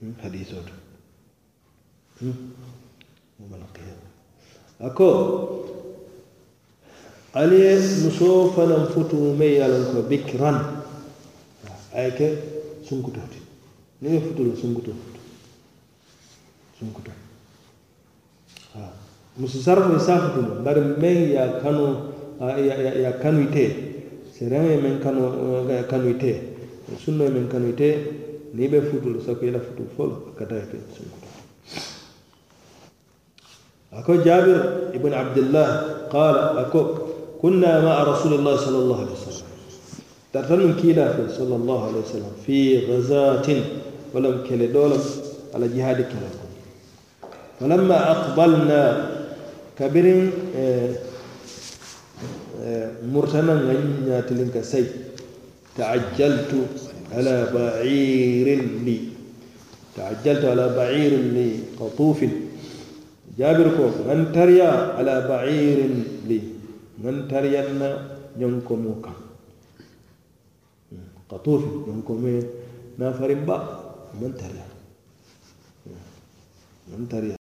Hmm? hadis o to. Hmm? Yomal qiyama ako ali ye muso fanaŋ futu meŋ ye a loŋ ko bikiran a ye ke sunkuto ti. Niŋ ye futu lo sunkuto futu. Sunkuto. Musu sarfo ye saa futu lo bari meŋ ye a kanu ye a kanu ite sereŋo ye meŋ kanu ite sunno ye meŋ kanu ite niŋ i be futu la sako i la futu folo ka taa ye ke sunkuto ako jabir ibn abdillah qala ako kunna maa rasulillahi sal allahu alih wa sallam tartanum kiila fe sal allahu alih wa sallam fi gazatin walam kele ɗolam ala jihadi kele ko falamma aqbalna kabirin murtanan ŋa ñatilin ka say taajjaltu على بعير لي. تعجلت على بعير لي قطوف. جابر كوك من تريا على بعير لي؟ من تريا ينكموك؟ قطوف ينكم نافر با. من تريا؟ من تريا؟